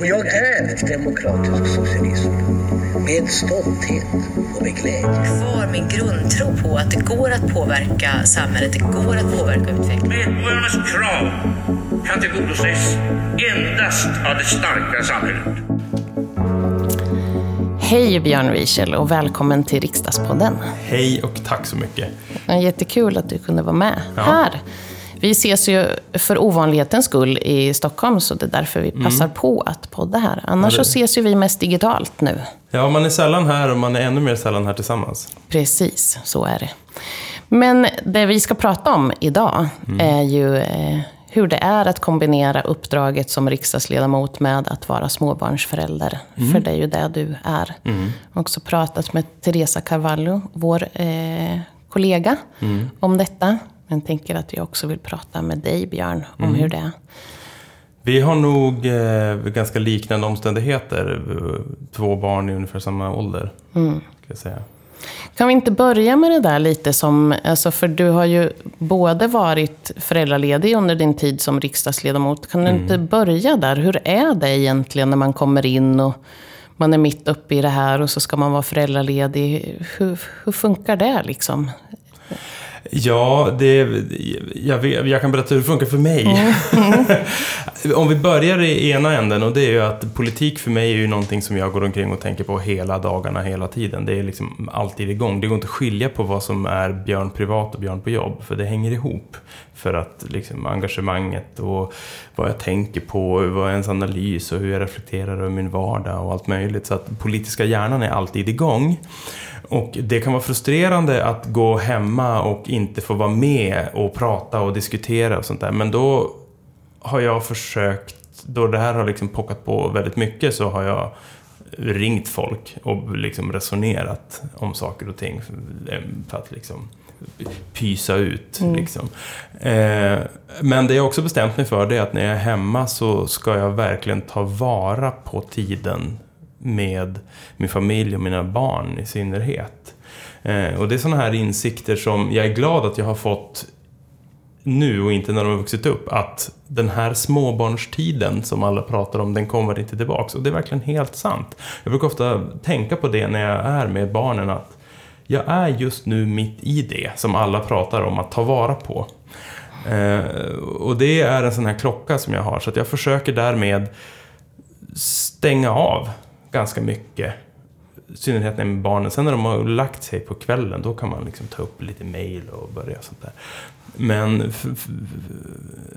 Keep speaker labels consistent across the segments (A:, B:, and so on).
A: Och jag är demokratisk socialism. Med stolthet och med glädje.
B: Kvar min grundtro på att det går att påverka samhället, det går att påverka utvecklingen.
C: Medborgarnas krav kan tillgodoses endast av det starka samhället.
D: Hej Björn Wiechel och välkommen till Riksdagspodden.
E: Hej och tack så mycket.
D: Jättekul att du kunde vara med
E: Ja.
D: här. Vi ses ju för ovanlighetens skull i Stockholm, så det är därför vi passar på att podda här. Annars
E: Mm. Ja,
D: så ses ju vi mest digitalt nu.
E: Ja, man är sällan här och man är ännu mer sällan här tillsammans.
D: Precis, så är det. Men det vi ska prata om idag är ju eh, hur det är att kombinera uppdraget som riksdagsledamot med att vara småbarnsförälder. För det är ju det du är. Jag har också pratat med Teresa Carvalho, vår eh, kollega, om detta. Men tänker att jag också vill prata med dig, Björn, om hur det är.
E: Vi har nog eh, ganska liknande omständigheter. Två barn i ungefär samma ålder. Ska jag säga.
D: Kan vi inte börja med det där lite som, alltså för du har ju både varit föräldraledig under din tid som riksdagsledamot. Kan du inte börja där? Hur är det egentligen när man kommer in och man är mitt uppe i det här och så ska man vara föräldraledig? Hur, hur funkar det liksom?
E: Ja, det, jag, vet, jag kan berätta hur det funkar för mig. Om vi börjar i ena änden och det är ju att politik för mig är ju någonting som jag går omkring och tänker på hela dagarna, hela tiden. Det är liksom alltid igång. Det går inte att skilja på vad som är Björn privat och Björn på jobb, för det hänger ihop. För att liksom engagemanget och vad jag tänker på, vad är ens analys och hur jag reflekterar över min vardag och allt möjligt. Så att politiska hjärnan är alltid igång. Och det kan vara frustrerande att gå hemma och inte få vara med och prata och diskutera och sånt där. Men då har jag försökt, då det här har liksom pockat på väldigt mycket så har jag ringt folk och liksom resonerat om saker och ting för att liksom pysa ut. Liksom. Eh, men det jag också bestämt mig för det är att när jag är hemma så ska jag verkligen ta vara på tiden med min familj och mina barn i synnerhet. Eh, och det är sådana här insikter som jag är glad att jag har fått nu och inte när de har vuxit upp, att den här småbarnstiden som alla pratar om, den kommer inte tillbaks. Och det är verkligen helt sant. Jag brukar ofta tänka på det när jag är med barnen, att jag är just nu mitt i det som alla pratar om att ta vara på. Eh, och det är en sån här klocka som jag har, så att jag försöker därmed stänga av ganska mycket. I synnerhet när med barnen. Sen när de har lagt sig på kvällen, då kan man liksom ta upp lite mail och börja sånt där. Men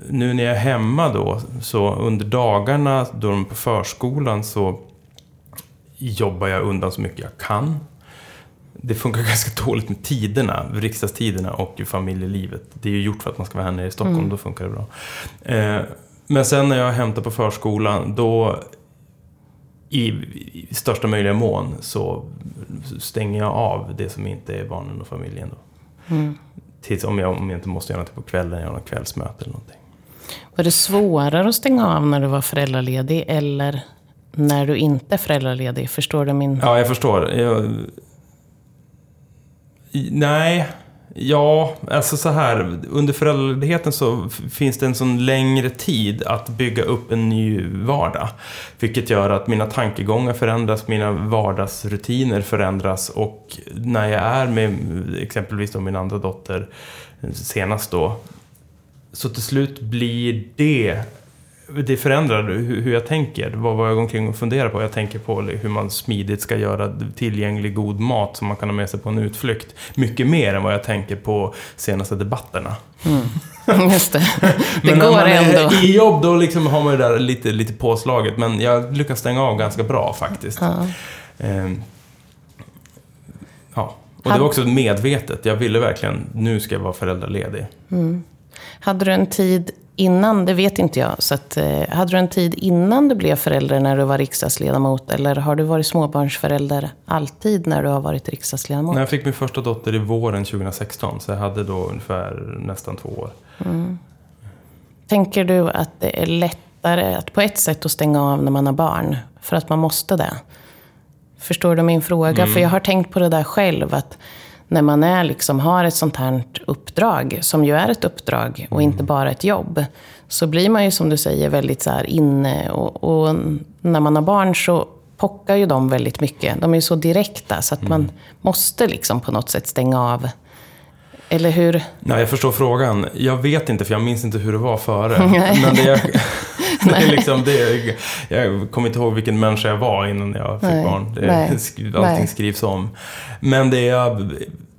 E: nu när jag är hemma då, så under dagarna då de är på förskolan så jobbar jag undan så mycket jag kan. Det funkar ganska dåligt med tiderna, riksdagstiderna och familjelivet. Det är ju gjort för att man ska vara här nere i Stockholm, då funkar det bra. Eh, men sen när jag hämtar på förskolan, då i, i största möjliga mån så stänger jag av det som inte är barnen och familjen. Då. Tills om jag, om jag inte måste göra något på kvällen, jag har något kvällsmöte eller någonting.
D: Var det svårare att stänga av när du var föräldraledig eller när du inte är föräldraledig? Förstår du min...
E: Ja, jag förstår. Jag... Nej, ja, alltså så här. Under föräldraledigheten så finns det en sån längre tid att bygga upp en ny vardag. Vilket gör att mina tankegångar förändras, mina vardagsrutiner förändras och när jag är med exempelvis då min andra dotter eh, senast då, så till slut blir det det förändrar hur, jag tänker. Vad, vad jag går omkring och funderar på. Jag tänker på hur man smidigt ska göra tillgänglig god mat som man kan ha med sig på en utflykt. Mycket mer än vad jag tänker på senaste debatterna.
D: Just det. Det
E: när
D: går
E: man är
D: ändå.
E: i jobb då liksom har man det där lite, lite påslaget. Men jag lyckas stänga av ganska bra faktiskt.
D: Ja.
E: Ehm, ja. Och det var också medvetet. Jag ville verkligen, nu ska jag vara föräldraledig.
D: Hade du en tid innan, det vet inte jag, så att, eh, hade du en tid innan du blev förälder när du var riksdagsledamot? Eller har du varit småbarnsförälder alltid när du har varit riksdagsledamot?
E: När jag fick min första dotter i våren 2016, så jag hade då ungefär nästan två år.
D: Tänker du att det är lättare att på ett sätt att stänga av när man har barn? För att man måste det? Förstår du min fråga? För jag har tänkt på det där själv. att när man är liksom, har ett sånt här uppdrag, som ju är ett uppdrag och inte bara ett jobb, så blir man ju som du säger väldigt så här inne. Och, och när man har barn så pockar ju de väldigt mycket. De är ju så direkta så att
E: Mm.
D: man måste liksom på något sätt stänga av. Eller hur?
E: Nej, jag förstår frågan. Jag vet inte, för jag minns inte hur det var före. Men det är, det är liksom, det är, jag kommer inte ihåg vilken människa jag var innan jag fick
D: Nej,
E: barn. Det,
D: nej,
E: allting
D: nej.
E: skrivs om. Men det jag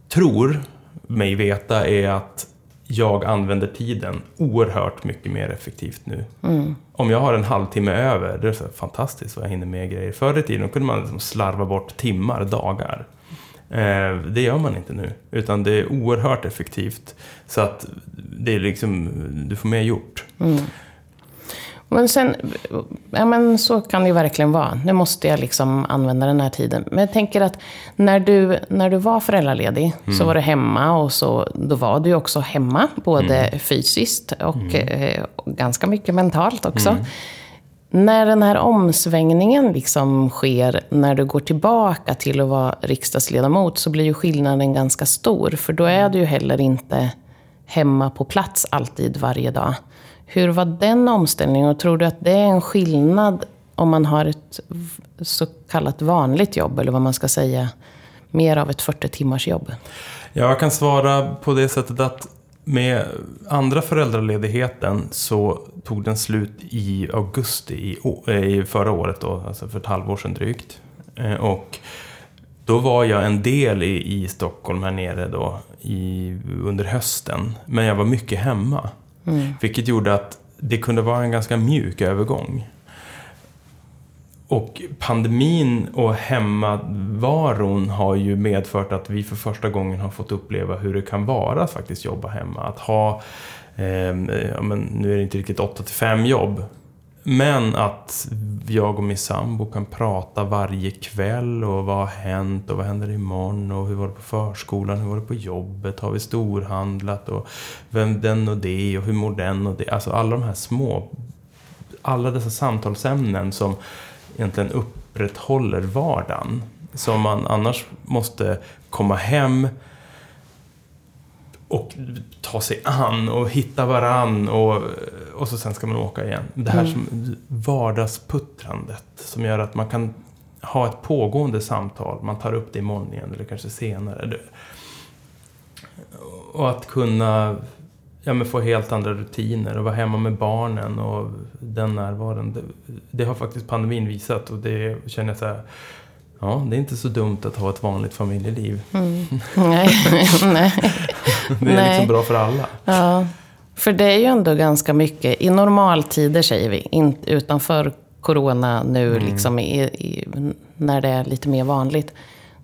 E: tror mig veta är att jag använder tiden oerhört mycket mer effektivt nu.
D: Mm.
E: Om jag har en halvtimme över, det är så fantastiskt vad jag hinner med grejer. Förr i tiden kunde man liksom slarva bort timmar, dagar. Eh, det gör man inte nu, utan det är oerhört effektivt. Så att det är liksom, du får mer gjort.
D: Men sen, ja men så kan det ju verkligen vara. Nu måste jag liksom använda den här tiden. Men jag tänker att när du, när du var föräldraledig så var du hemma och så, då var du också hemma. Både fysiskt och eh, ganska mycket mentalt också. När den här omsvängningen liksom sker, när du går tillbaka till att vara riksdagsledamot, så blir ju skillnaden ganska stor. För då är du ju heller inte hemma på plats alltid varje dag. Hur var den omställningen och tror du att det är en skillnad om man har ett så kallat vanligt jobb, eller vad man ska säga, mer av ett 40 timmars jobb?
E: Jag kan svara på det sättet att med andra föräldraledigheten så tog den slut i augusti i, eh, i förra året, då, alltså för ett halvår sedan drygt. Eh, Och då var jag en del i, i Stockholm här nere då i, under hösten. Men jag var mycket hemma. Vilket gjorde att det kunde vara en ganska mjuk övergång. Och pandemin och hemmavaron har ju medfört att vi för första gången har fått uppleva hur det kan vara att faktiskt jobba hemma. Att ha, eh, ja, men nu är det inte riktigt 8 till 5 jobb. Men att jag och min sambo kan prata varje kväll och vad har hänt och vad händer imorgon och hur var det på förskolan, hur var det på jobbet, har vi storhandlat och vem den och det och hur mår den och det. Alltså alla de här små alla dessa samtalsämnen som egentligen upprätthåller vardagen. Som man annars måste komma hem och ta sig an och hitta varann och, och så sen ska man åka igen. Det här som vardagsputtrandet som gör att man kan ha ett pågående samtal. Man tar upp det imorgon igen eller kanske senare. Och att kunna ja, men få helt andra rutiner och vara hemma med barnen och den närvaron. Det, det har faktiskt pandemin visat och det känner jag så här, ja, det är inte så dumt att ha ett vanligt familjeliv.
D: Nej, nej.
E: Det är
D: Nej.
E: liksom bra för alla.
D: Ja, för det är ju ändå ganska mycket, i normaltider säger vi, in, utanför corona nu, liksom i, i, när det är lite mer vanligt.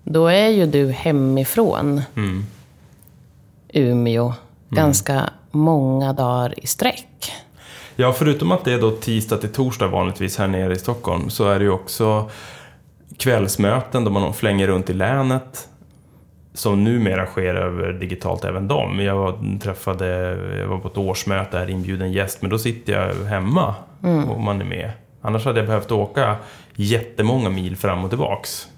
D: Då är ju du hemifrån
E: Mm.
D: Umeå ganska många dagar i sträck.
E: Ja, förutom att det är då tisdag till torsdag vanligtvis här nere i Stockholm så är det ju också kvällsmöten då man flänger runt i länet. Som numera sker över digitalt även de. Jag var, träffade, jag var på ett årsmöte här, inbjuden gäst, men då sitter jag hemma och man är med. Annars hade jag behövt åka jättemånga mil fram och tillbaks.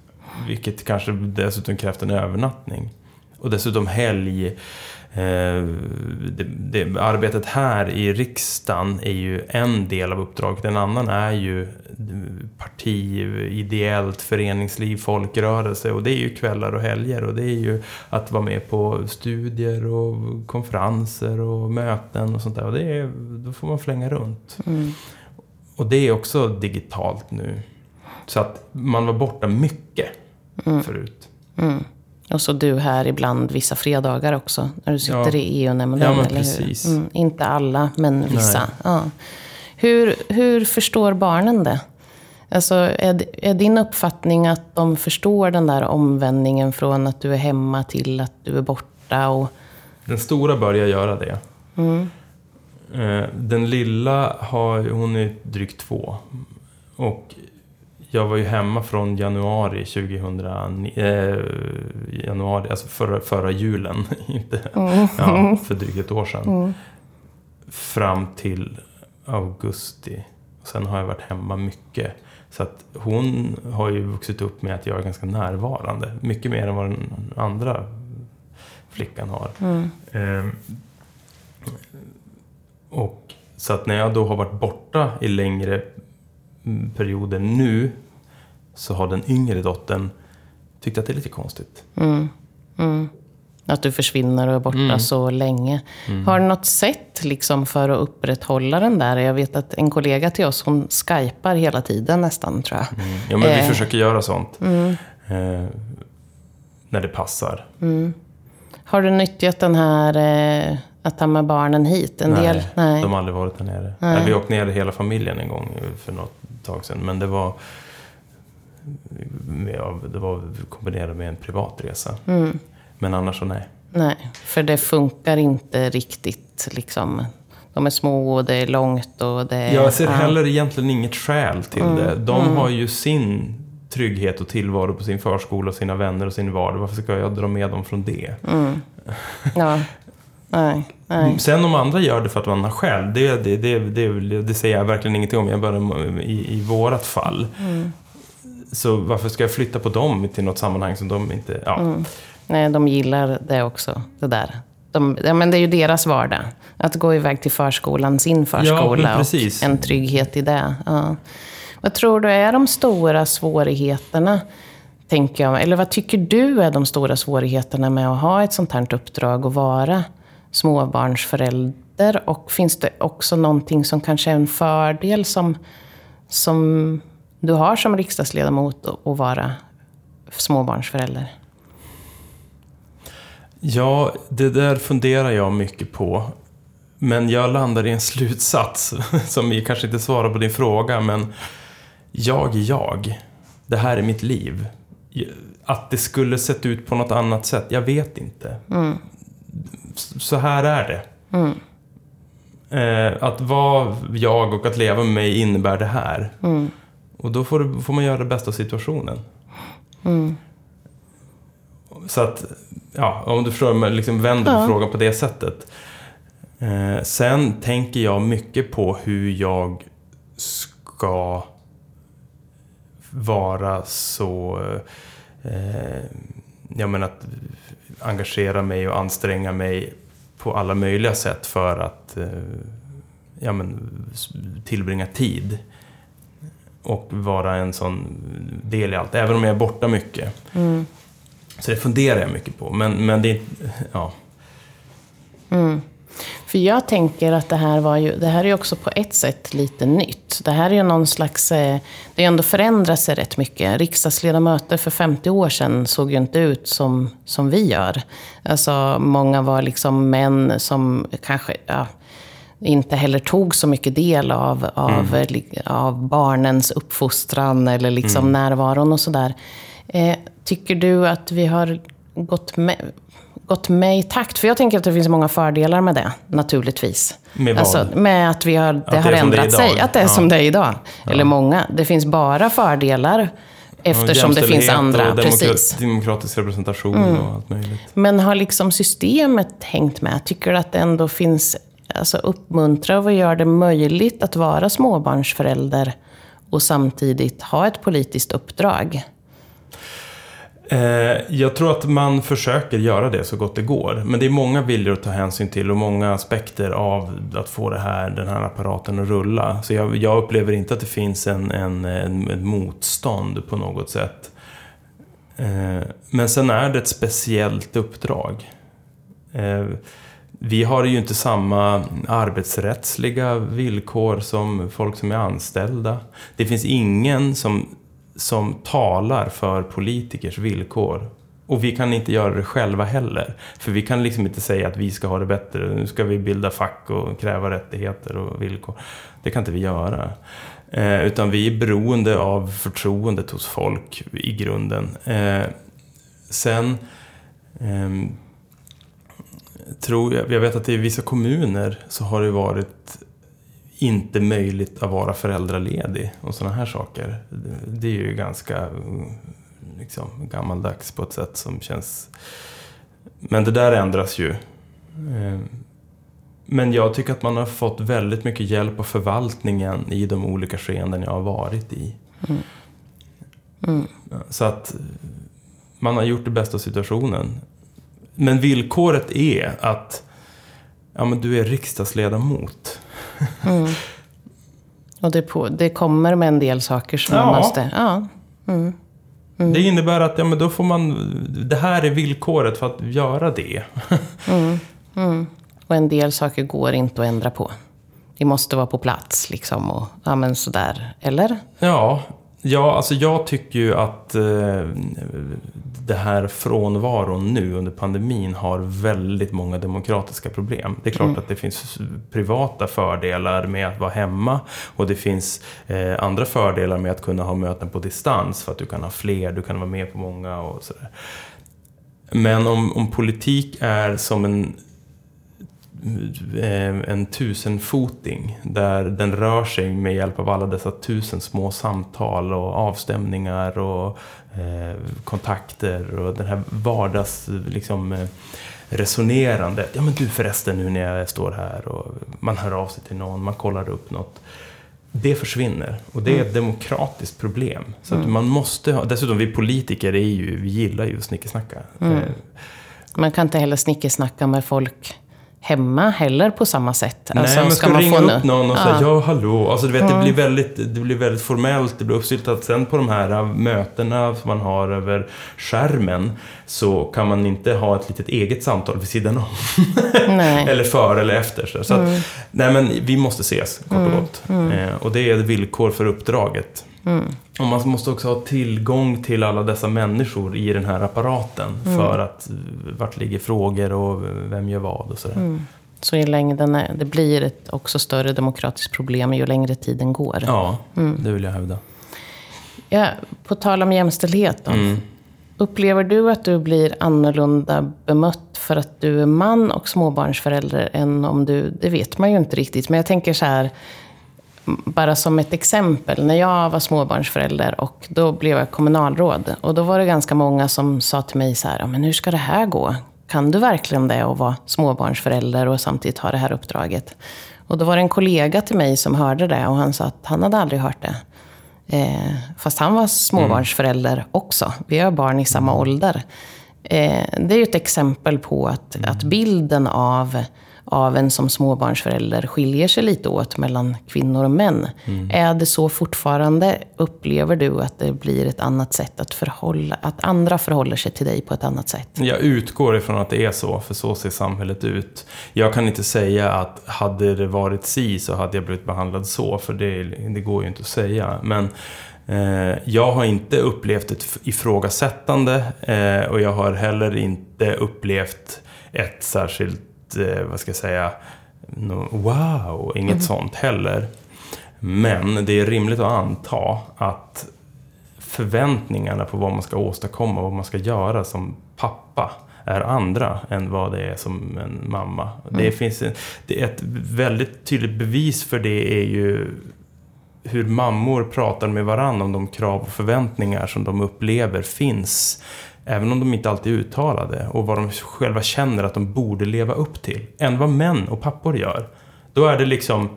E: Vilket kanske dessutom krävt en övernattning. Och dessutom helg. Eh, det, det, arbetet här i riksdagen är ju en del av uppdraget. En annan är ju parti, ideellt, föreningsliv, folkrörelse. Och det är ju kvällar och helger. Och det är ju att vara med på studier och konferenser och möten och sånt där. Och det är, då får man flänga runt. Och det är också digitalt nu. Så att man var borta mycket förut.
D: Och så du här ibland vissa fredagar också, när du sitter
E: Ja.
D: i EU-nämnden.
E: Ja, men
D: eller
E: precis.
D: Hur? Mm, inte alla, men vissa. Ja. Hur, hur förstår barnen det? Alltså, är, är din uppfattning att de förstår den där omvändningen från att du är hemma till att du är borta? Och,
E: Den stora börjar göra det. Eh, Den lilla har, hon är drygt två. Och jag var ju hemma från januari 2000, eh, januari, alltså förra, förra julen, inte, ja, för drygt ett år sedan. Fram till augusti. Sen har jag varit hemma mycket. Så att hon har ju vuxit upp med att jag är ganska närvarande. Mycket mer än vad den andra flickan har. Ehm, och så att när jag då har varit borta i längre mm, perioder nu så har den yngre dottern tyckt att det är lite konstigt.
D: Att du försvinner och är borta
E: Mm.
D: så länge. Har du något sätt liksom för att upprätthålla den där? Jag vet att en kollega till oss, hon skypar hela tiden nästan, tror jag.
E: Ja, men vi
D: Eh.
E: försöker göra sånt. Eh, när det passar.
D: Har du nyttjat den här eh, att ta med barnen hit? En del? Nej.
E: de har aldrig varit där nere. Nej. Vi åkte ner hela familjen en gång för något tag sedan. Men det var, ja, det var kombinerat med en privat resa.
D: Mm.
E: Men annars så nej.
D: Nej, för det funkar inte riktigt. Liksom. De är små och det är långt och det är...
E: Jag ser.
D: Mm.
E: heller egentligen inget skäl till det. De har ju sin trygghet och tillvaro på sin förskola, sina vänner och sin vardag. Varför ska jag dra med dem från det?
D: Ja. Nej, nej.
E: Sen om andra gör det för att man har skäl, det, det, det, det, det säger jag verkligen ingenting om. Jag bara, i, I vårat fall.
D: Mm.
E: Så varför ska jag flytta på dem till något sammanhang som de inte... Ja.
D: Mm. nej, de gillar det också. Det där. De, ja, men det är ju deras vardag. Att gå iväg till förskolan, sin förskola
E: precis.
D: och en trygghet i det. Ja. Vad tror du är de stora svårigheterna? Tänker jag. Eller vad tycker du är de stora svårigheterna med att ha ett sånt här uppdrag och vara småbarnsförälder? Och finns det också någonting som kanske är en fördel som, som du har som riksdagsledamot att vara småbarnsförälder?
E: ja, det där funderar jag mycket på. Men jag landar i en slutsats som kanske inte svarar på din fråga, men jag är jag. Det här är mitt liv. Att det skulle sett ut på något annat sätt, jag vet inte. Så här är det. Eh, att vara jag och att leva med mig innebär det här. Och då får, du, får man göra det bästa av situationen. Så att, ja, om du förstår, liksom vänder på
D: Ja.
E: frågan på det sättet. Eh, sen tänker jag mycket på hur jag ska vara så... Eh, jag menar att engagera mig och anstränga mig på alla möjliga sätt för att eh, ja, men, tillbringa tid. Och vara en sån del i allt, även om jag är borta mycket. Så det funderar jag mycket på, men, men det ja.
D: För jag tänker att det här var ju, det här är också på ett sätt lite nytt. Det här är ju någon slags, eh, det har ändå förändrat sig rätt mycket. Riksdagsledamöter för 50 år sedan såg ju inte ut som, som vi gör. Alltså många var liksom män som kanske, ja, inte heller tog så mycket del av, av, li- av barnens uppfostran eller liksom närvaron och sådär. Eh, tycker du att vi har gått med, gått med i takt? För jag tänker att det finns många fördelar med det, naturligtvis.
E: Med vad?
D: Alltså, med att, vi har, det har
E: som det är
D: ändrat sig. Att det är
E: Ja.
D: som det är idag. Eller många. Det finns bara fördelar eftersom det finns andra.
E: och demokra-
D: Precis. Mm.
E: demokratisk representation och allt möjligt.
D: Men har liksom systemet hängt med? Tycker du att det ändå finns, alltså uppmuntra och gör det möjligt att vara småbarnsförälder och samtidigt ha ett politiskt uppdrag?
E: Eh, jag tror att man försöker göra det så gott det går. Men det är många viljor att ta hänsyn till och många aspekter av att få det här, den här apparaten att rulla. Så jag, jag upplever inte att det finns en, en, en, ett motstånd på något sätt. Eh, men sen är det ett speciellt uppdrag. Eh, vi har ju inte samma arbetsrättsliga villkor som folk som är anställda. Det finns ingen som, som talar för politikers villkor. Och vi kan inte göra det själva heller. För vi kan liksom inte säga att vi ska ha det bättre. Nu ska vi bilda fack och kräva rättigheter och villkor. Det kan inte vi göra. Eh, utan vi är beroende av förtroendet hos folk i grunden. Eh, sen eh, tror jag, jag vet att i vissa kommuner så har det varit inte möjligt att vara föräldraledig och sådana här saker. Det, är ju ganska mm, liksom, gammaldags på ett sätt som känns... Men det där ändras ju. Eh, Men jag tycker att man har fått väldigt mycket hjälp av förvaltningen i de olika skeenden jag har varit i. Så att man har gjort det bästa av situationen. Men villkoret är att ja, men du är riksdagsledamot.
D: Och det, på, det kommer med en del saker som
E: Ja.
D: man måste... Ja.
E: Det innebär att ja, men då får man, det här är villkoret för att göra det.
D: Och en del saker går inte att ändra på. Det måste vara på plats liksom. Och, ja, men sådär. Eller?
E: Ja, ja alltså jag tycker ju att eh, det här frånvaron nu under pandemin har väldigt många demokratiska problem. Det är klart att det finns privata fördelar med att vara hemma och det finns eh, andra fördelar med att kunna ha möten på distans för att du kan ha fler, du kan vara med på många och sådär. Men om, om politik är som en en tusenfoting där den rör sig med hjälp av alla dessa tusen små samtal och avstämningar och eh, kontakter och den här vardags liksom, eh, resonerandet. Ja men du förresten nu när jag står här och man hör av sig till någon, man kollar upp något. Det försvinner och det är ett demokratiskt problem. Så att man måste ha, dessutom vi politiker är ju, vi gillar ju snickesnacka. Eh,
D: Man kan inte heller snickesnacka med folk hemma heller på samma sätt.
E: Nej,
D: Alltså,
E: men ska,
D: man
E: ringa
D: få
E: upp någon och säga
D: Ja.
E: ja, hallå. Alltså, du vet, det, blir väldigt, det blir väldigt formellt, det blir uppstyltat. Sen på de här äh, mötena som man har över skärmen så kan man inte ha ett litet eget samtal vid sidan om. Eller före eller efter. Så, så att, nej, men vi måste ses, kort och gott. Eh, och det är ett villkor för uppdraget. Och man måste också ha tillgång till alla dessa människor i den här apparaten. För att, eh, vart ligger frågor och vem gör vad och sådär.
D: Så i längden, är, det blir ett också större demokratiskt problem ju längre tiden går.
E: Ja, det vill jag hävda.
D: Ja, på tal om jämställdhet då.
E: Mm.
D: Upplever du att du blir annorlunda bemött för att du är man och småbarnsförälder än om du... Det vet man ju inte riktigt. Men jag tänker så här, bara som ett exempel. När jag var småbarnsförälder och då blev jag kommunalråd. Och då var det ganska många som sa till mig så här, men hur ska det här gå? Kan du verkligen det och vara småbarnsförälder och samtidigt ha det här uppdraget? Och då var det en kollega till mig som hörde det och han sa att han hade aldrig hört det. Eh, fast han var småbarnsförälder också. Vi har barn i samma ålder. Eh, det är ju ett exempel på att, att bilden av, av en som småbarnsförälder skiljer sig lite åt mellan kvinnor och män. Är det så fortfarande? Upplever du att det blir ett annat sätt att förhålla, att andra förhåller sig till dig på ett annat sätt?
E: Jag utgår ifrån att det är så, för så ser samhället ut. Jag kan inte säga att hade det varit si så hade jag blivit behandlad så, för det, det går ju inte att säga. Men eh, jag har inte upplevt ett ifrågasättande eh, och jag har heller inte upplevt ett särskilt, vad ska jag säga, no, wow, inget sånt heller. Men det är rimligt att anta att förväntningarna på vad man ska åstadkomma, vad man ska göra som pappa är andra än vad det är som en mamma. Det finns en, det är ett väldigt tydligt bevis för det är ju hur mammor pratar med varandra om de krav och förväntningar som de upplever finns. Även om de inte alltid är uttalade. Och vad de själva känner att de borde leva upp till. Än vad män och pappor gör. Då är det liksom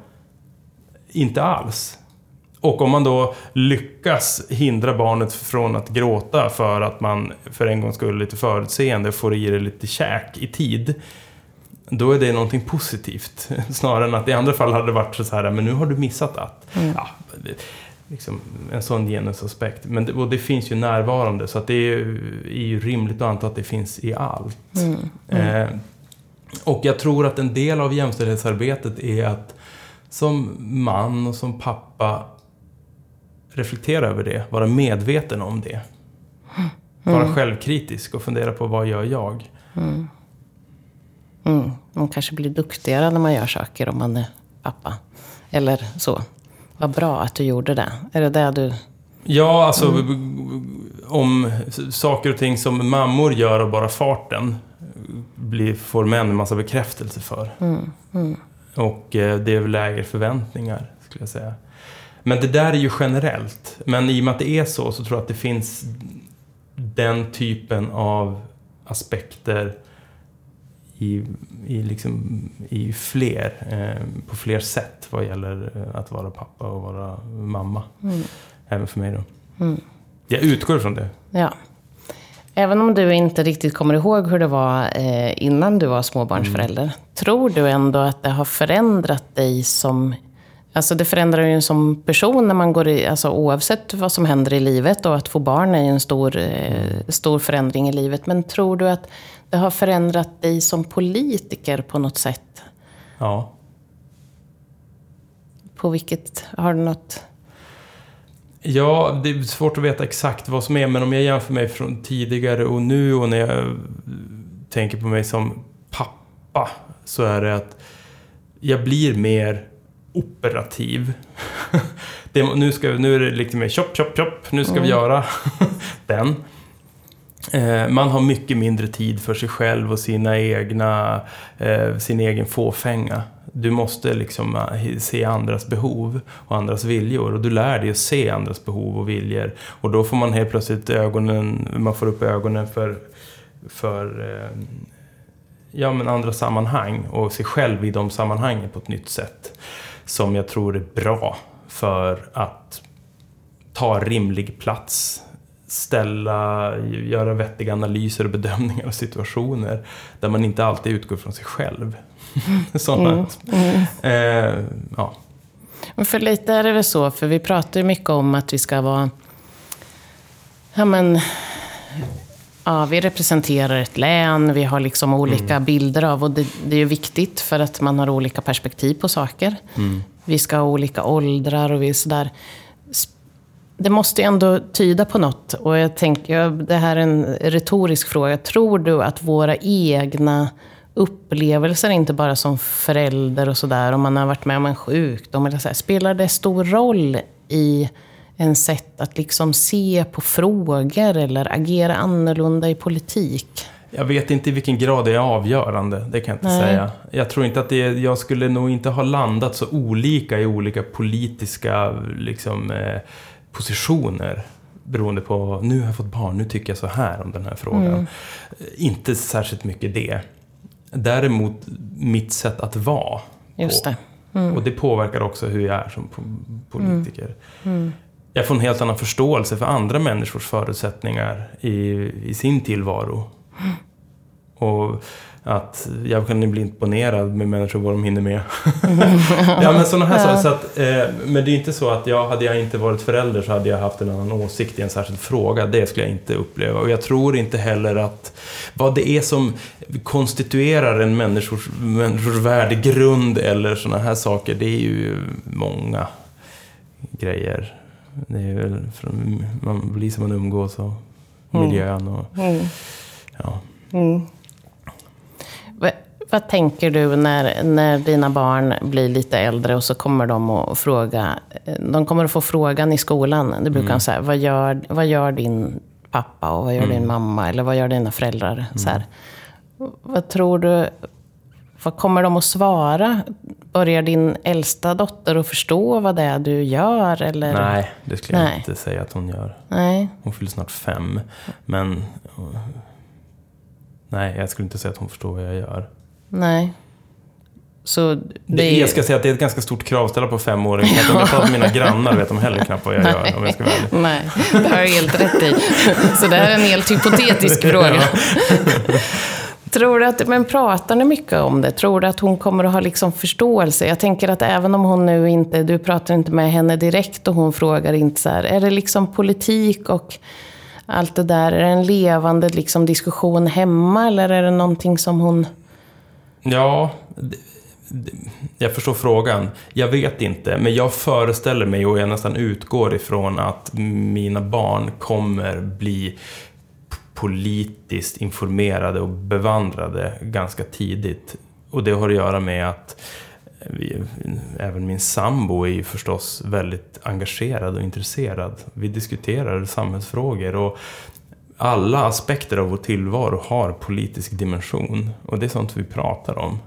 E: inte alls. Och om man då lyckas hindra barnet från att gråta för att man för en gång skulle lite förutseende får i det lite käk i tid. Då är det någonting positivt. Snarare än att i andra fall hade det varit så här, men nu har du missat att. Ja, det, liksom en sån genusaspekt. Men det, och det finns ju närvarande, så att det är, ju- är ju rimligt att anta att det finns i allt. Eh, och jag tror att en del av jämställdhetsarbetet är att som man och som pappa reflektera över det, vara medveten om det. Vara självkritisk och fundera på vad gör jag?
D: Mm. Man kanske blir duktigare när man gör saker om man är pappa. Eller så. Vad bra att du gjorde det. Är det det du...
E: Ja, alltså om s- saker och ting som mammor gör av bara farten blir, får män en massa bekräftelse för. Och eh, det är väl lägre förväntningar, skulle jag säga. Men det där är ju generellt. Men i och med att det är så, så tror jag att det finns den typen av aspekter i, i, liksom, i fler, eh, på fler sätt vad gäller eh, att vara pappa och vara mamma. Även för mig då. Jag utgår ifrån det.
D: Ja. Även om du inte riktigt kommer ihåg hur det var eh, innan du var småbarnsförälder. Tror du ändå att det har förändrat dig som, Alltså det förändrar ju en som person när man går i, alltså oavsett vad som händer i livet och att få barn är ju en stor, eh, stor förändring i livet. Men tror du att det har förändrat dig som politiker på något sätt?
E: Ja.
D: På vilket, har du något?
E: Ja, det är svårt att veta exakt vad som är, men om jag jämför mig från tidigare och nu och när jag tänker på mig som pappa så är det att jag blir mer operativ. det, nu, ska, nu är det lite mer chop, chop, chop, nu ska mm. vi göra den. Eh, man har mycket mindre tid för sig själv och sina egna, eh, sin egen fåfänga. Du måste liksom eh, se andras behov och andras viljor och du lär dig att se andras behov och viljor. Och då får man helt plötsligt ögonen, man får upp ögonen för, för ja, men andra sammanhang och sig själv i de sammanhangen på ett nytt sätt. Som jag tror är bra för att ta rimlig plats ställa, göra vettiga analyser och bedömningar av situationer där man inte alltid utgår från sig själv. Sådana. Mm, mm. Eh, ja.
D: För lite är det väl så, för vi pratar ju mycket om att vi ska vara ja, men, Ja, vi representerar ett län, vi har liksom olika mm. bilder av, och det, det, är ju viktigt för att man har olika perspektiv på saker. Mm. Vi ska ha olika åldrar och vi är sådär. Det måste ju ändå tyda på något. Och jag tänker, det här är en retorisk fråga. Tror du att våra egna upplevelser, inte bara som förälder och sådär, om man har varit med om en sjukdom, eller så här, spelar det stor roll i en sätt att liksom se på frågor eller agera annorlunda i politik?
E: Jag vet inte i vilken grad det är avgörande, det kan jag inte Nej. säga. Jag tror inte att det, jag skulle nog inte ha landat så olika i olika politiska liksom, eh, positioner. Beroende på, nu har jag fått barn, nu tycker jag så här om den här frågan. Mm. Inte särskilt mycket det. Däremot mitt sätt att vara.
D: Just
E: på.
D: det.
E: Mm. Och det påverkar också hur jag är som politiker. Mm. Jag får en helt annan förståelse för andra människors förutsättningar i, i sin tillvaro. Mm. Och att jag kan bli imponerad med människor vad de hinner med. ja men sådana här saker. Så att, eh, men det är inte så att jag, hade jag inte varit förälder så hade jag haft en annan åsikt i en särskild fråga. Det skulle jag inte uppleva. Och jag tror inte heller att vad det är som konstituerar en människors, människors värdegrund eller sådana här saker. Det är ju många grejer. Det är väl från, man blir som man umgås och mm. miljön och mm. ja. Mm.
D: Vad tänker du när, när dina barn blir lite äldre och så kommer de att fråga, de kommer att få frågan i skolan, det brukar mm. säga, vad gör, vad gör din pappa och vad gör mm. din mamma eller vad gör dina föräldrar? Mm. Så här. Vad tror du, vad kommer de att svara? Börjar din äldsta dotter att förstå vad det är du gör? Eller?
E: Nej, det skulle jag inte säga att hon gör.
D: Nej.
E: Hon fyller snart fem. Men nej, jag skulle inte säga att hon förstår vad jag gör.
D: Nej. Så det,
E: det är... Jag ska säga att det är ett ganska stort krav att ställa på femåringar. Ja. Om jag pratar med mina grannar vet de heller knappt vad jag Nej. gör. Om jag ska välja.
D: Nej, det har du helt rätt i. Så det här är en helt hypotetisk fråga. Tror du att, men pratar ni mycket om det? Tror du att hon kommer att ha liksom förståelse? Jag tänker att även om hon nu inte, du pratar inte med henne direkt och hon frågar inte så här, är det liksom politik och allt det där, är det en levande liksom diskussion hemma eller är det någonting som hon
E: Ja, jag förstår frågan. Jag vet inte, men jag föreställer mig och jag nästan utgår ifrån att mina barn kommer bli politiskt informerade och bevandrade ganska tidigt. Och det har att göra med att vi, även min sambo är ju förstås väldigt engagerad och intresserad. Vi diskuterar samhällsfrågor och alla aspekter av vår tillvaro har politisk dimension. Och det är sånt vi pratar om.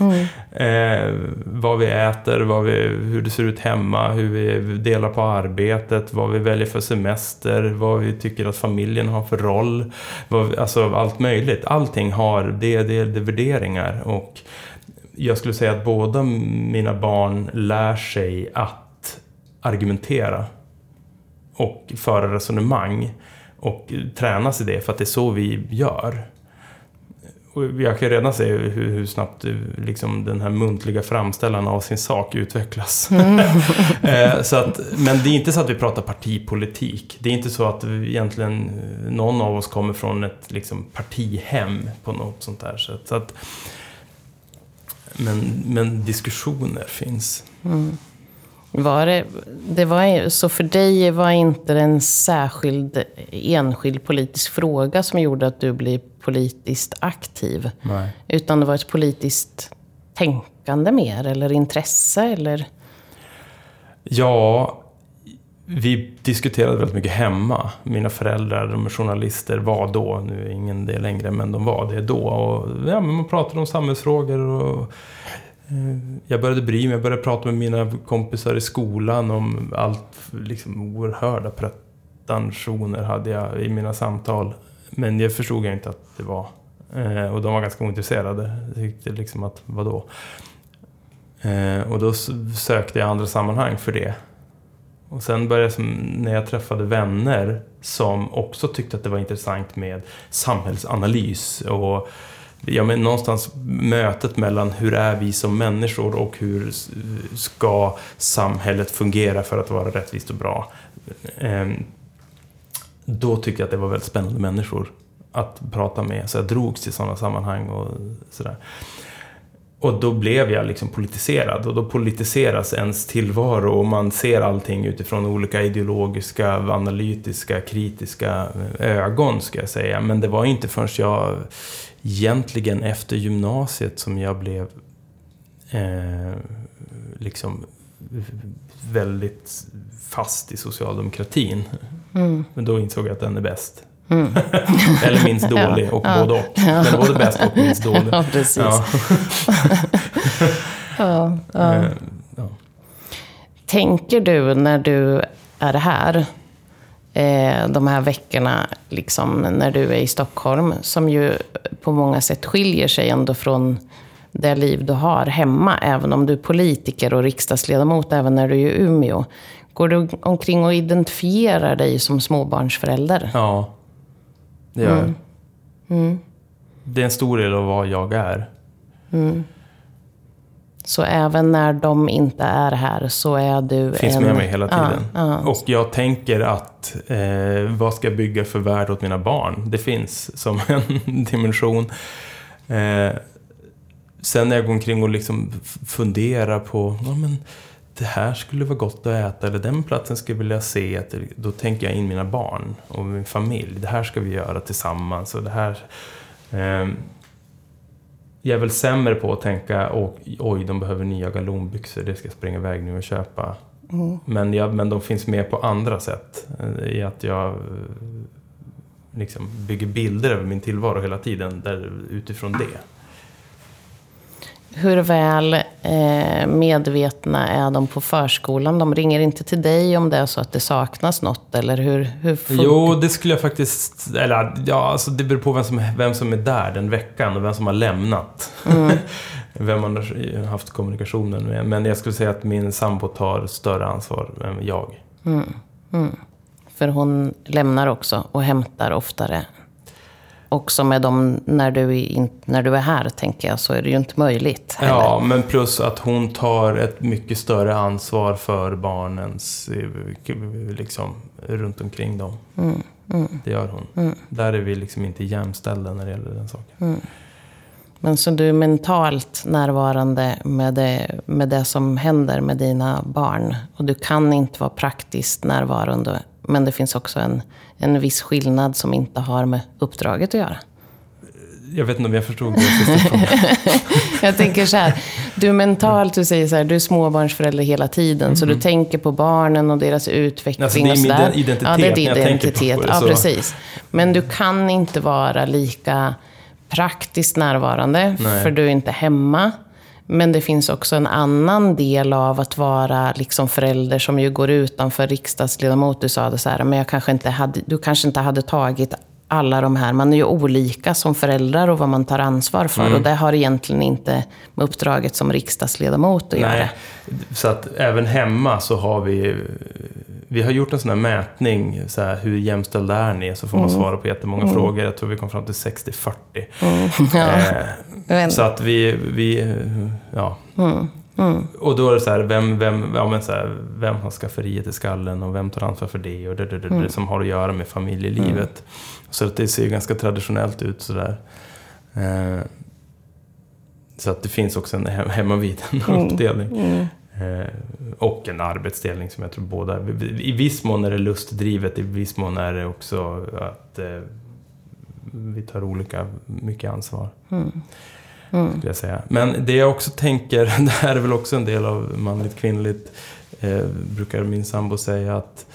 E: Mm. eh, vad vi äter, vad vi, hur det ser ut hemma, hur vi delar på arbetet, vad vi väljer för semester, vad vi tycker att familjen har för roll. Vad, alltså allt möjligt. Allting har det, det, det värderingar. Och jag skulle säga att båda mina barn lär sig att argumentera och föra resonemang och tränas i det för att det är så vi gör och jag kan redan se hur, hur snabbt eh, liksom, den här muntliga framställan av sin sak utvecklas. Eh, så att, men det är inte så att vi pratar partipolitik. Det är inte så att egentligen eh, någon av oss kommer från ett liksom, partihem på något sånt där sätt. Så att, men, men diskussioner finns.
D: Var det, det var, så för dig var inte det en särskild enskild politisk fråga som gjorde att du blev politiskt aktiv?
E: Nej.
D: Utan det var ett politiskt tänkande mer, eller intresse, eller?
E: Ja, vi diskuterade väldigt mycket hemma. Mina föräldrar, de är journalister, var då, nu är ingen det längre, men de var det då. Och, ja, men man pratade om samhällsfrågor och Eh, jag började bry mig, jag började prata med mina kompisar i skolan om allt, liksom oerhörda pretensioner hade jag i mina samtal. Men jag förstod jag inte att det var. Eh, och de var ganska ointresserade. Jag tyckte liksom att, vadå? Eh, och då sökte jag andra sammanhang för det. Och sen började jag, när jag träffade vänner som också tyckte att det var intressant med samhällsanalys och ja, men någonstans mötet mellan hur är vi som människor och hur ska samhället fungera för att vara rättvist och bra. Ehm, då tyckte jag att det var väldigt spännande människor att prata med, så jag drogs till sådana sammanhang och sådär. Och då blev jag liksom politiserad och då politiseras ens tillvaro och man ser allting utifrån olika ideologiska, analytiska, kritiska eh, ögon ska jag säga. Men det var inte förrän jag egentligen efter gymnasiet som jag blev eh, liksom väldigt fast i socialdemokratin. Men då insåg jag att den är bäst. Eller minst dålig och både och. Men både bäst och minst dålig.
D: Ja, precis.
E: Ja.
D: Ja, ja.
E: Eh, ja.
D: Tänker du när du är här, eh, de här veckorna, liksom, när du är i Stockholm, som ju på många sätt skiljer sig ändå från det liv du har hemma, även om du är politiker och riksdagsledamot, även när du är i Umeå. Går du omkring och identifierar dig som småbarnsförälder?
E: Ja, det gör jag. Det är en stor del av vad jag är.
D: Så även när de inte är här så är du
E: Finns
D: en...
E: med mig hela tiden.
D: Ja, ja.
E: Och jag tänker att eh, vad ska jag bygga för värld åt mina barn? Det finns som en dimension. Eh, sen när jag går omkring och liksom funderar på ja, men det här skulle vara gott att äta eller den platsen skulle jag vilja se. Då tänker jag in mina barn och min familj. Det här ska vi göra tillsammans. Och det här, ehm, jag är väl sämre på att tänka "Åh, oj, de behöver nya galonbyxor, det ska jag springa iväg nu och köpa. Men, jag, men de finns med på andra sätt. eh, I att jag eh, liksom bygger bilder över min tillvaro hela tiden där, utifrån det.
D: Hur väl eh, medvetna är de på förskolan? De ringer inte till dig om det är så att det saknas något, eller hur, hur funkar
E: Jo, det skulle jag faktiskt... Eller ja, alltså det beror på vem som, vem som är där den veckan och vem som har lämnat. vem man har haft kommunikationen med. Men jag skulle säga att min sambo tar större ansvar än jag.
D: För hon lämnar också och hämtar oftare. Också med dem när du, in, när du är här, tänker jag, så är det ju inte möjligt. heller.
E: Ja, men plus att hon tar ett mycket större ansvar för barnens, eh, liksom, runt omkring dem. Det gör hon. Där är vi liksom inte jämställda när det gäller den saken.
D: Men så du är mentalt närvarande med det, med det som händer med dina barn. Och du kan inte vara praktiskt närvarande. Men det finns också en, en viss skillnad som inte har med uppdraget att göra.
E: Jag vet inte om jag förstod det.
D: Jag tänker så här, du mentalt, du säger så här, du är småbarnsförälder hela tiden. Så du tänker på barnen och deras utveckling
E: Alltså, det är
D: och
E: min identitet
D: Ja, det är din
E: jag på
D: identitet. Ja, precis. Men du kan inte vara lika praktiskt närvarande,
E: Nej.
D: för du är inte hemma. Men det finns också en annan del av att vara liksom förälder som ju går utanför riksdagsledamot. Du sa det så här, men jag kanske inte hade, du kanske inte hade tagit alla de här. Man är ju olika som föräldrar och vad man tar ansvar för.
E: Mm.
D: Och det har egentligen inte med uppdraget som riksdagsledamot att göra.
E: Nej, så att även hemma så har vi vi har gjort en sån här mätning, så här, hur jämställda är ni? Så får man svara på jättemånga frågor. Jag tror vi kom fram till 60-40.
D: Ja.
E: Eh, så att vi, vi eh, ja. Och då är det så här, vem, vem, ja, men så här, vem har skafferiet i skallen och vem tar ansvar för det och det, det, det, det som har att göra med familjelivet. Så att det ser ganska traditionellt ut sådär. Eh, så att det finns också en hem, hemmavid uppdelning. Eh, och en arbetsdelning som jag tror båda... I viss mån är det lustdrivet, i viss mån är det också att eh, vi tar olika mycket ansvar. Skulle jag säga. Men det jag också tänker, det här är väl också en del av manligt kvinnligt, eh, brukar min sambo säga att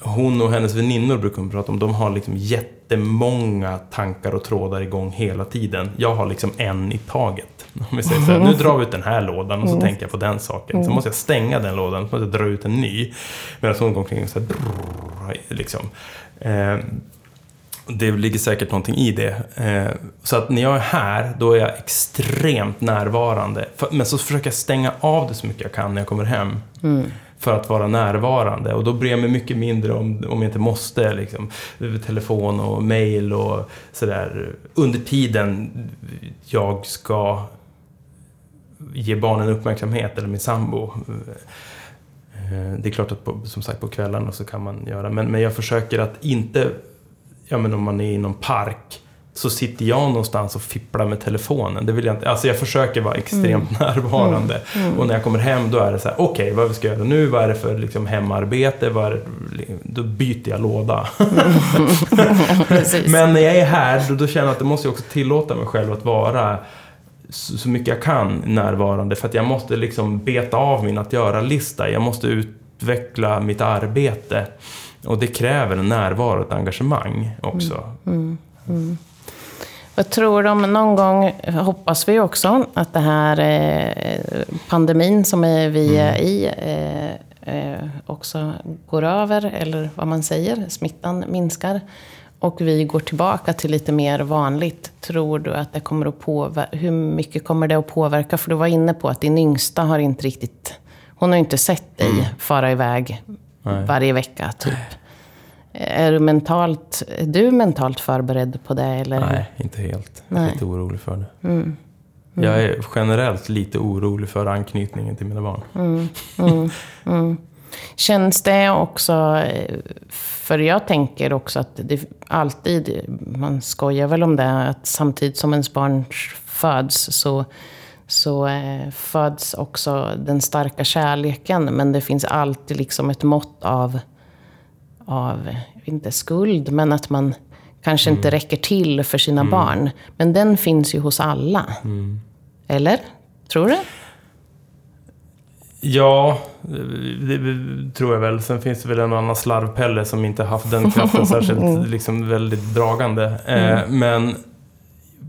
E: hon och hennes väninnor brukar hon prata om, de har liksom jättemånga tankar och trådar igång hela tiden. Jag har liksom en i taget. Om vi säger så här, nu drar vi ut den här lådan och så tänker jag på den saken. Så måste jag stänga den lådan, så måste jag dra ut en ny. Medan hon går omkring och så här, brrr, liksom. Det ligger säkert någonting i det. Eh, så att när jag är här, då är jag extremt närvarande. Men så försöker jag stänga av det så mycket jag kan när jag kommer hem. För att vara närvarande. Och då bryr jag mig mycket mindre om, om jag inte måste. Liksom, telefon och mail och sådär. Under tiden jag ska ge barnen uppmärksamhet, eller min sambo. Eh, Det är klart att på, som sagt på kvällarna så kan man göra, men, men jag försöker att inte, ja men om man är i någon park, så sitter jag någonstans och fipplar med telefonen. Det vill jag inte, alltså jag försöker vara extremt närvarande. Och när jag kommer hem då är det så här, okej vad ska jag göra nu? Vad är det för liksom, hemarbete? Vad det, då byter jag låda. Men när jag är här, då, då känner jag att det måste jag också tillåta mig själv att vara så, så mycket jag kan närvarande. För att jag måste liksom beta av min att göra-lista. Jag måste utveckla mitt arbete. Och det kräver en närvaro och ett engagemang också.
D: Vad tror du om någon gång, hoppas vi också, att det här eh, pandemin som vi är i eh, eh, också går över, eller vad man säger, smittan minskar. Och vi går tillbaka till lite mer vanligt. Tror du att det kommer att påverka, hur mycket kommer det att påverka? För du var inne på att din yngsta har inte riktigt, hon har inte sett dig fara iväg
E: Nej.
D: varje vecka typ. Är du mentalt, är du mentalt förberedd på det? Eller?
E: Nej, inte helt. Jag är
D: Nej.
E: lite orolig för det. Jag är generellt lite orolig för anknytningen till mina barn.
D: Känns det också, för jag tänker också att det alltid, man skojar väl om det, att samtidigt som ens barn föds så, så eh, föds också den starka kärleken. Men det finns alltid liksom ett mått av, av inte skuld, men att man kanske inte räcker till för sina barn. Men den finns ju hos alla. Eller? Tror du?
E: Ja, det, det tror jag väl. Sen finns det väl en annan slarvpelle som inte haft den kraften särskilt liksom väldigt dragande. Eh, men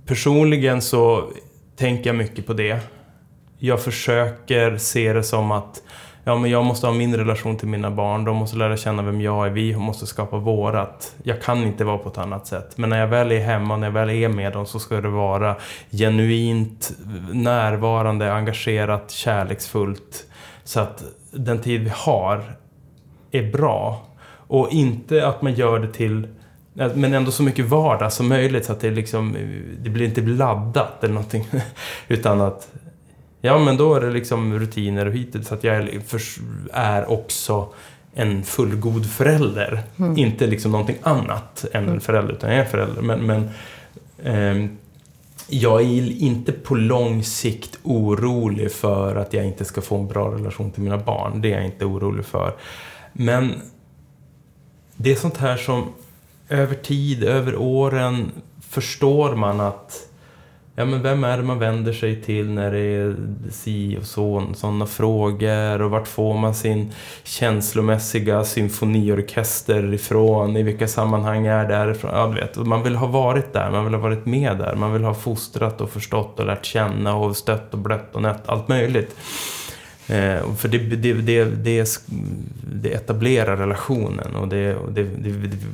E: personligen så tänker jag mycket på det. Jag försöker se det som att ja, men jag måste ha min relation till mina barn. De måste lära känna vem jag är. Vi måste skapa vårat. Jag kan inte vara på ett annat sätt. Men när jag väl är hemma, när jag väl är med dem så ska det vara genuint närvarande, engagerat, kärleksfullt. Så att den tid vi har är bra. Och inte att man gör det till men ändå så mycket vardag som möjligt så att det liksom Det blir inte laddat eller någonting Utan att Ja men då är det liksom rutiner och hittills så att jag är, är också en fullgod förälder. Inte liksom någonting annat än en förälder, utan jag är en förälder. Men, men ehm, jag är inte på lång sikt orolig för att jag inte ska få en bra relation till mina barn. Det är jag inte orolig för. Men det är sånt här som över tid, över åren, förstår man att Ja, men vem är det man vänder sig till när det är si och så, sådana frågor? Och vart får man sin känslomässiga symfoniorkester ifrån? I vilka sammanhang är det ifrån? Ja, du vet. Man vill ha varit där, man vill ha varit med där. Man vill ha fostrat och förstått och lärt känna och stött och blött och nött. Allt möjligt. Eh, för det, det, det, det, etablerar relationen och, och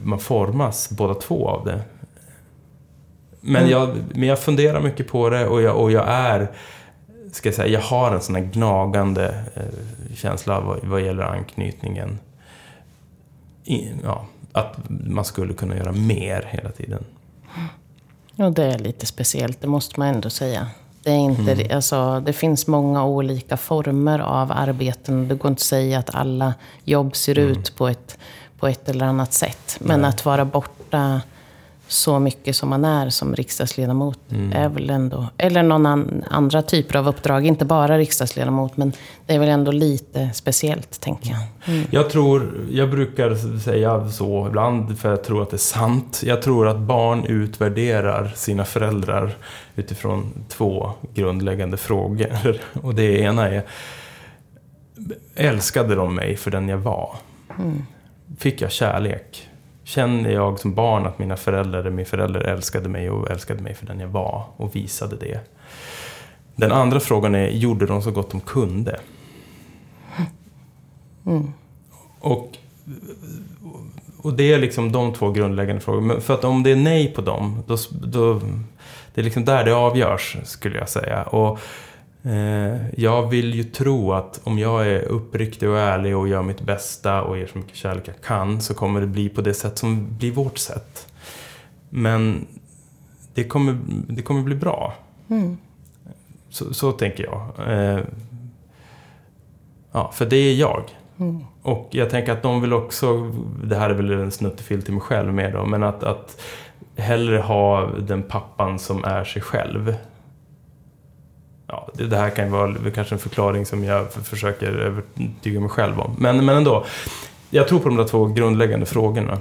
E: man formas båda två av det. Men, jag, men jag funderar mycket på det och jag, och jag är, ska jag säga, jag har en sån här gnagande eh, känsla vad, vad gäller anknytningen. I, ja, att man skulle kunna göra mer hela tiden.
D: Och det är lite speciellt, det måste man ändå säga. Det, är inte,
E: Mm.
D: alltså, det finns många olika former av arbeten. Det går inte att säga att alla jobb ser
E: Mm.
D: ut på ett, på ett eller annat sätt. Men att vara borta så mycket som man är som riksdagsledamot
E: Mm.
D: är väl ändå... Eller någon an, andra typer av uppdrag, inte bara riksdagsledamot. Men det är väl ändå lite speciellt, tänker jag.
E: Jag tror, jag brukar säga så ibland för jag tror att det är sant. Jag tror att barn utvärderar sina föräldrar utifrån två grundläggande frågor. Och det ena är, älskade de mig för den jag var? Fick jag kärlek? Känner jag som barn att mina föräldrar, min förälder älskade mig och älskade mig för den jag var och visade det? Den andra frågan är, gjorde de så gott de kunde? Och, och det är liksom de två grundläggande frågorna. För att om det är nej på dem, då, då, det är liksom där det avgörs, skulle jag säga. Och jag vill ju tro att om jag är uppriktig och ärlig och gör mitt bästa och ger så mycket kärlek jag kan, så kommer det bli på det sätt som blir vårt sätt. Men det kommer, det kommer bli bra. Så, så tänker jag. Eh, ja, för det är jag. Och jag tänker att de vill också, det här är väl en snuttefilt till mig själv mer då, men att, att hellre ha den pappan som är sig själv. Ja, det, här kan ju vara kanske en förklaring som jag försöker övertyga mig själv om. Men, men ändå, jag tror på de där två grundläggande frågorna.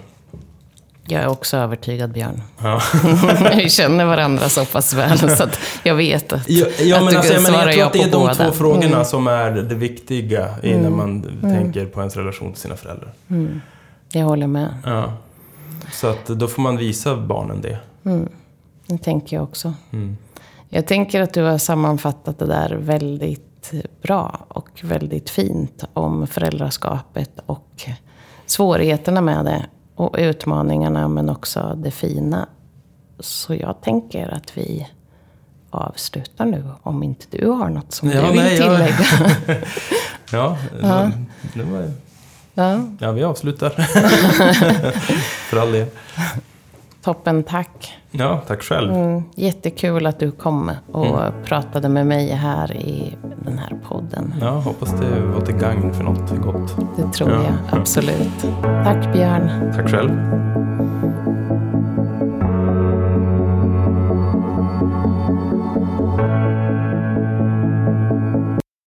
D: Jag är också övertygad, Björn.
E: Ja.
D: Vi känner varandra så pass väl så att jag vet att,
E: Ja, ja
D: att
E: men,
D: du
E: alltså, jag,
D: svarar
E: jag tror att det är
D: på
E: de två
D: båda.
E: frågorna
D: Mm.
E: som är det viktiga innan man tänker på ens relation till sina föräldrar.
D: Jag håller med.
E: Ja. Så att då får man visa barnen det.
D: Det tänker jag också. Jag tänker att du har sammanfattat det där väldigt bra och väldigt fint om föräldraskapet och svårigheterna med det. Och utmaningarna men också det fina. Så jag tänker att vi avslutar nu om inte du har något som
E: Ja,
D: du vill
E: nej,
D: tillägga.
E: Ja, det, det var,
D: Ja,
E: ja, vi avslutar. För all del.
D: Toppen, tack.
E: Ja, tack själv.
D: Mm, jättekul att du kom och
E: Mm.
D: pratade med mig här i den här podden.
E: Ja, hoppas det var till gagn för något gott.
D: Det tror
E: Ja.
D: jag absolut. Tack Björn.
E: Tack själv.